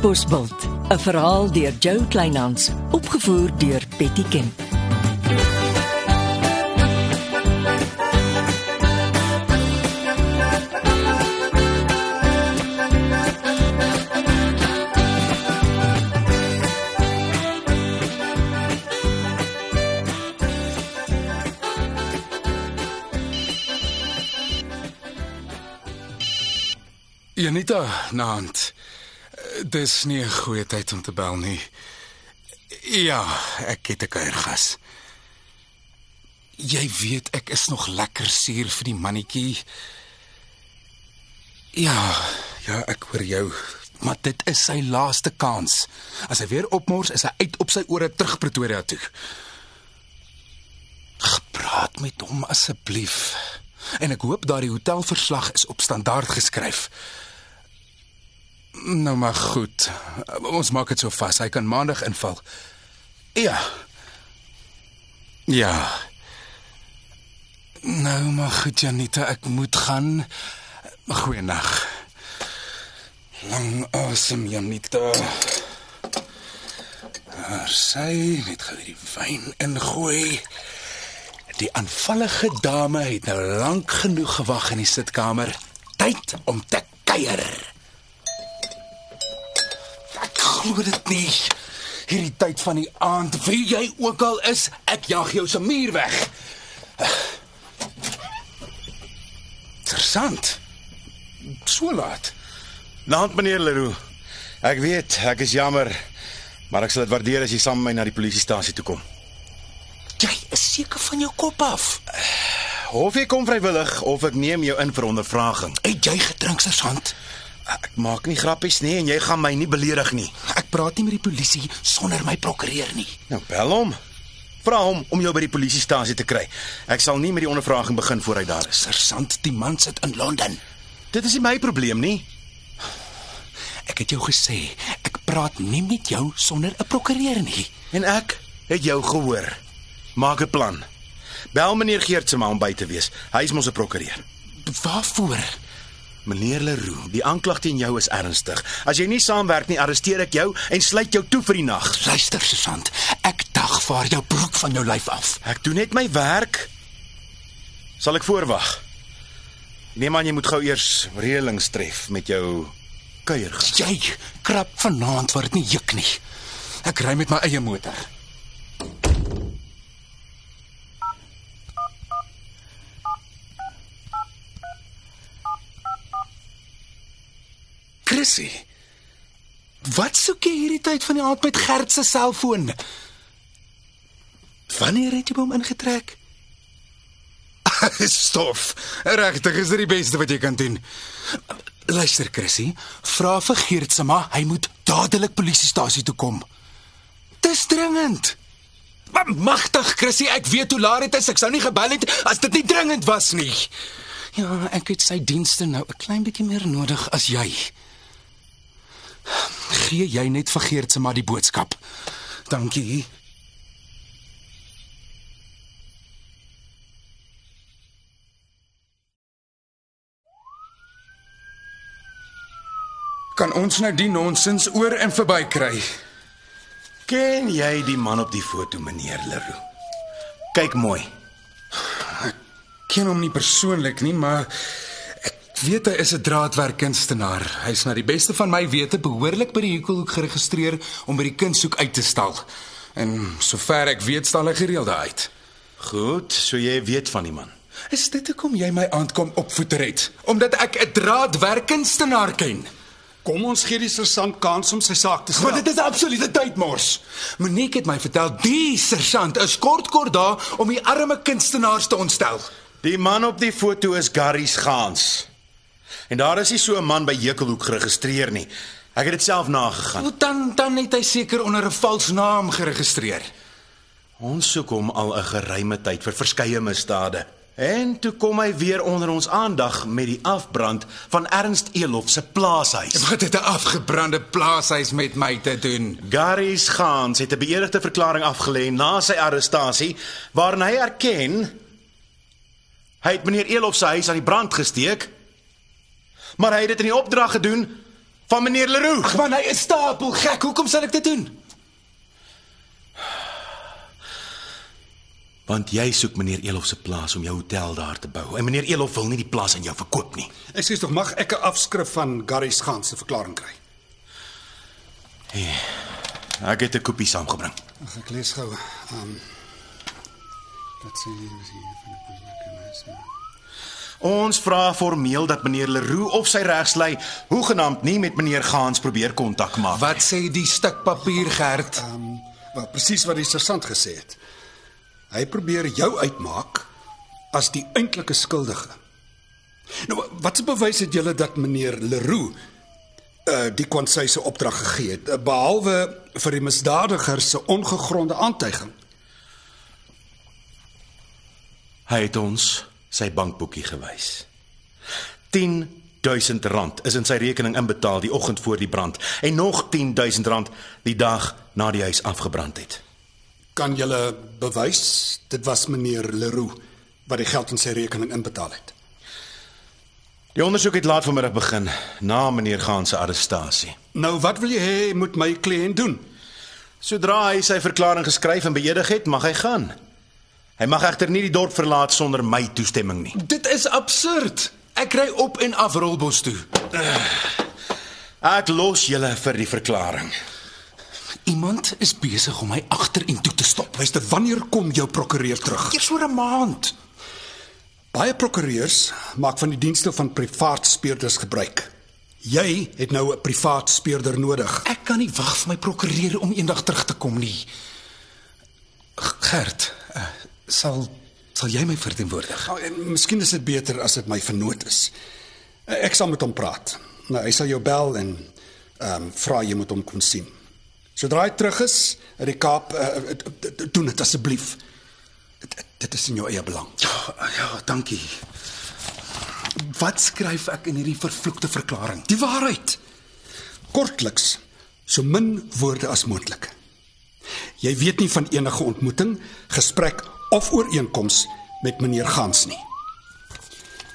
Bosbult, 'n verhaal deur Jo Kleinhans, opgevoer deur Betty Kemp. Janita, naand. Dis nie 'n goeie tyd om te bel nie. Ja, ek het 'n kuiergas. Jy weet ek is nog lekker suur vir die mannetjie. Ja, ja, ek hoor jou. Maar dit is sy laaste kans. As hy weer opmors, is hy uit op sy ore terug Pretoria toe. Gepraat met hom asseblief. En ek hoop daardie hotelverslag is op standaard geskryf. Nou maar goed. Ons maak dit so vas. Hy kan maandag inval. Ja. Ja. Nou maar goed Janita, ek moet gaan. Goeienag. Lang asem Janita. Daar sy net gou die wyn ingooi. Die aanvallige dame het nou lank genoeg gewag in die sitkamer. Tyd om te kuier. Glo dit nie. Hierdie tyd van die aand, wie jy ook al is, ek jag jou se muur weg. Interessant. So laat. Naand meneer Leroux. Ek weet, ek is jammer, maar ek sal dit waardeer as jy saam met my na die polisiestasie toe kom. Jy is seker van jou kop af. Of jy kom vrywillig of ek neem jou in vir ondervraging. Het jy gedrink sergeant? Ek maak nie grappies nie en jy gaan my nie beledig nie. Ek praat nie met die polisie sonder my prokureur nie. Nou bel hom. Vra hom om jou by die polisiestasie te kry. Ek sal nie met die ondervraging begin voor hy daar is. Sergeant, die man sit in Londen. Dit is nie my probleem nie. Ek het jou gesê, ek praat nie met jou sonder 'n prokureur nie. En ek het jou gehoor. Maak 'n plan. Bel meneer Geertsma om by te wees. Hy is mos 'n prokureur. Waarvoor? Meneer Leroux, die aanklag teen jou is ernstig. As jy nie saamwerk nie, arresteer ek jou en sluit jou toe vir die nag. Luister, sergeant, ek dagvaar jou broek van jou lyf af. Ek doen net my werk. Sal ek voorwag? Neem aan jy moet gou eers reëlings tref met jou kuiergas. Jy krap vanaand word dit nie juk nie. Ek ry met my eie motor. Chrissy. Wat soek jy hierdie tyd van die aand met Gert se selfoon? Wanneer het jy hom ingetrek? Stof. Regtig is dit die beste wat jy kan doen. Luister Chrissy, vra vir Geertsma, hy moet dadelik polisiestasie toe kom. Dis dringend. Maar magtig Chrissy, ek weet hoe laat dit is. Ek sou nie gebel het as dit nie dringend was nie. Ja, ek het sy dienste nou 'n klein bietjie meer nodig as jy. Gee jy net vir Geertsma die boodskap. Dankie. Kan ons nou die nonsens oor en verby kry? Ken jy die man op die foto, meneer Leroux? Kyk mooi. Ken hom nie persoonlik nie, maar weet hy is 'n draadwerkkunstenaar. Hy's na die beste van my wete behoorlik by die Hoekelhoek geregistreer om by die kunshoek uit te stal. En sover ek weet, stal hy gereeld uit. Goed, so jy weet van die man. Is dit hoekom jy my aankom opvoeter het? Omdat ek 'n draadwerkkunstenaar ken? Kom ons gee die sergeant kans om sy saak te Maar stel. dit is absolute tydmors. Monique het my vertel die sergeant is kort kort daar om die arme kunstenaars te ontstel. Die man op die foto is Garys Gans. En daar is nie so 'n man by Hekelhoek geregistreer nie. Ek het dit self nagegaan. Wel, Dan dan het hy seker onder 'n vals naam geregistreer. Ons soek hom al 'n geruime tyd vir verskeie misdade. En toe kom hy weer onder ons aandag met die afbrand van Ernst Elof se plaashuis. Wat het 'n afgebrande plaashuis met my te doen? Garys Gans het 'n beëdigde verklaring afgelê na sy arrestasie waarin hy erken hy het meneer Elof se huis aan die brand gesteek. Maar hy het dit in die opdrag gedoen van meneer Leroux. Ag man, hy is stapel gek. Hoekom sal ek dit doen? Want jy soek meneer Elof se plaas om jou hotel daar te bou. En meneer Elof wil nie die plaas aan jou verkoop nie. Ek sê tog mag ek 'n afskrif van Gary se gaan se verklaring kry? Ek het 'n kopie saamgebring. Ag ek lees gou. Ehm um, Wat sê jy is hier van die belangrike Ons vra formeel dat meneer Leroux of sy regslei hoegenaamd nie met meneer Gans probeer kontak maak. Wat sê die stuk papier, Gert? Ehm um, wel presies wat die sergeant gesê het. Hy probeer jou uitmaak as die eintlike skuldige. Nou wat se bewys het julle dat meneer Leroux uh die kwansy se opdrag gegee het behalwe vir die misdadiger se ongegronde aantuiging? Hy het ons sy bankboekie gewys. 10000 rand is in sy rekening inbetaal die oggend voor die brand en nog 10000 rand die dag na die huis afgebrand het. Kan julle bewys dit was meneer Leroux wat die geld in sy rekening inbetaal het? Die ondersoek het laat vanmiddag begin na meneer Gaan se arrestasie. Nou wat wil jy hê moet my kliënt doen? Sodra hy sy verklaring geskryf en beëdig het, mag hy gaan. Hy mag egter nie die dorp verlaat sonder my toestemming nie. Dit is absurd. Ek ry op en af Rolbos toe. Ek los julle vir die verklaring. Iemand is besig om my agtertoe te stop. Luister, wanneer kom jou prokureur terug? Eers oor 'n maand. Baie prokureurs maak van die dienste van privaat speurders gebruik. Jy het nou 'n privaat speurder nodig. Ek kan nie wag vir my prokureur om eendag terug te kom nie. Gert, sal sal jy my verteenwoordig? En miskien is dit beter as dit my vernoot is. Ek sal met hom praat. Nou, hy sal jou bel en ehm um, vra jy moet hom kom sien. Sodra hy terug is uit die Kaap, uh, doen dit asseblief. Dit is in jou eie belang. Ja, ja, dankie. Wat skryf ek in hierdie vervloekte verklaring? Die waarheid. Kortliks, so min woorde as moontlik. Jy weet nie van enige ontmoeting, gesprek of ooreenkoms met meneer Gans nie.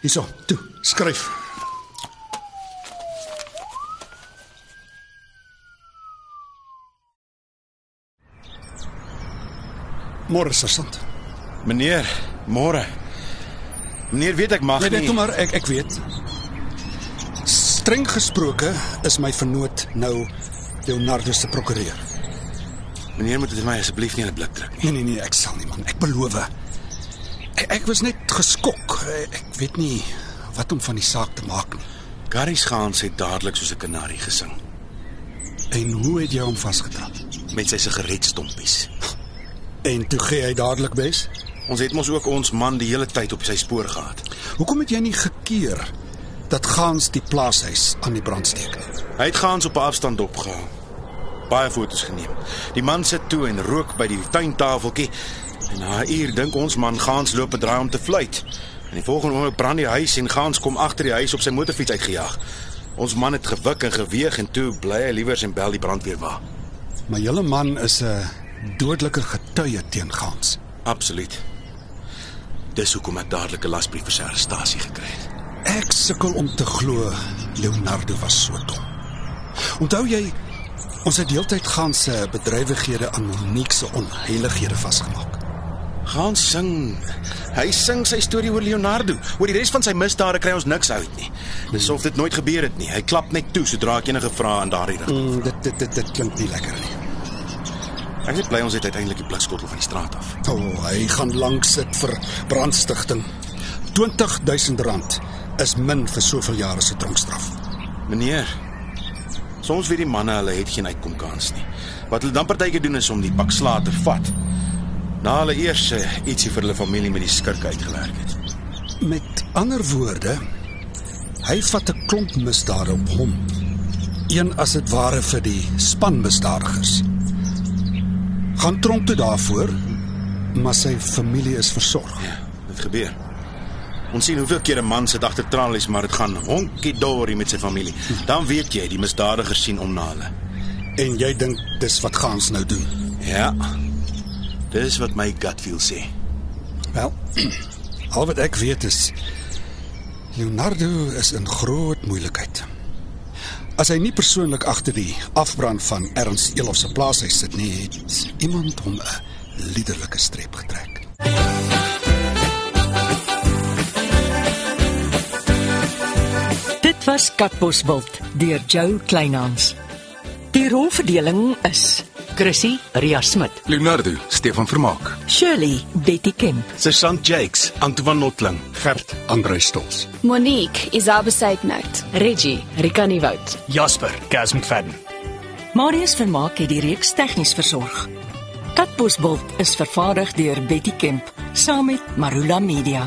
Hierso, toe, skryf. Môre sergeant. Meneer, môre. Meneer weet ek mag Nee, nie. net maar ek ek weet. Streng gesproke is my vernoot nou Leonardo se prokureur. Meneer moet dit my asseblief nie in 'n blik druk nie. Nee nee nee, ek sal nie man, ek beloof. Ek, ek was net geskok. Ek weet nie wat om van die saak te maak nie. Garys gaan het dadelik soos 'n kanarie gesing En hoe het jy hom vasgetrap? met sy sigaretstompies. En toe gee hy dadelik bes. Ons het mos ook ons man die hele tyd op sy spoor gehad. Hoekom het jy nie gekeer dat Gans die plaashuis aan die brand steek nie? Hy het gaans op 'n afstand opgehou. Baie foto's geneem. Die man sit toe en rook by die tuintafeltjie. En na 'n uur dink ons man gaans loop 'n draai om te fluit. En die volgende oomblik brand die huis en gaans kom agter die huis op sy motorfiets uitgejaag. Ons man het gewik en geweeg en toe bly hy liewers en bel die brandweer wa. Maar julle man is 'n dodelike getuie teen Gans. Absoluut. Dis hoekom ek dadelik 'n lasbrief vir sy arrestasie gekry het. Ek sukkel om te glo Leonardo was so dom. Onthou jy ons het deeltyd Gans se bedrywighede aan Monique se onheilighede vasgemaak. Gaan sing. Hy sing sy storie oor Leonardo. Oor die res van sy misdade kry ons niks uit nie. Dis of dit nooit gebeur het nie. Hy klap net toe sodra ek enige vrae in daardie rigting. Mm, dit dit dit dit klink nie lekker nie. Ek is bly ons het uiteindelik die blikskottel van die straat af. O, oh, hy gaan lank sit vir brandstigting. 20000 rand is min vir soveel jare se tronkstraf. Meneer, soms weet die manne hulle het geen uitkomkans nie. Wat hulle dan partykeer doen is om die pak slaag te vat. Na hulle eers uh, ietsie vir hulle familie met die skurk uitgewerk het. Met ander woorde, hy vat 'n klomp misdade op hom. Een as dit ware vir die spanmisdadigers. Gaan tronk toe daarvoor, maar sy familie is versorg. Ja, dit gebeur. Ons sien hoeveel keer 'n man sit agter tralies, maar dit gaan honkie dorie met sy familie. Dan weet jy die misdadigers sien om na hulle. En jy dink dis wat Gans nou doen. Ja. Dis wat my gut feel sê. Wel, al wat ek weet is Leonardo is in groot moeilikheid. As hy nie persoonlik agter die afbrand van Ernst Elof se plaashuis sit nie, het iemand hom 'n liderlike streep getrek. Dit was Katbosveld deur Jo Kleinhans. Die rolverdeling is Chrissy Ria Smit, Leonardo, Stefan Vermaak. Shirley Betty Kemp, Sergeant Jakes, Antoine Notling. Gert Andre Stols. Monique Isabel Seidnout. Reggie Rikani Wout, Jasper, Gaz McFadden. Marius Vermaak het die reeks tegnies versorg. Katbosveld is vervaardig deur Betty Kemp saam met Marula Media.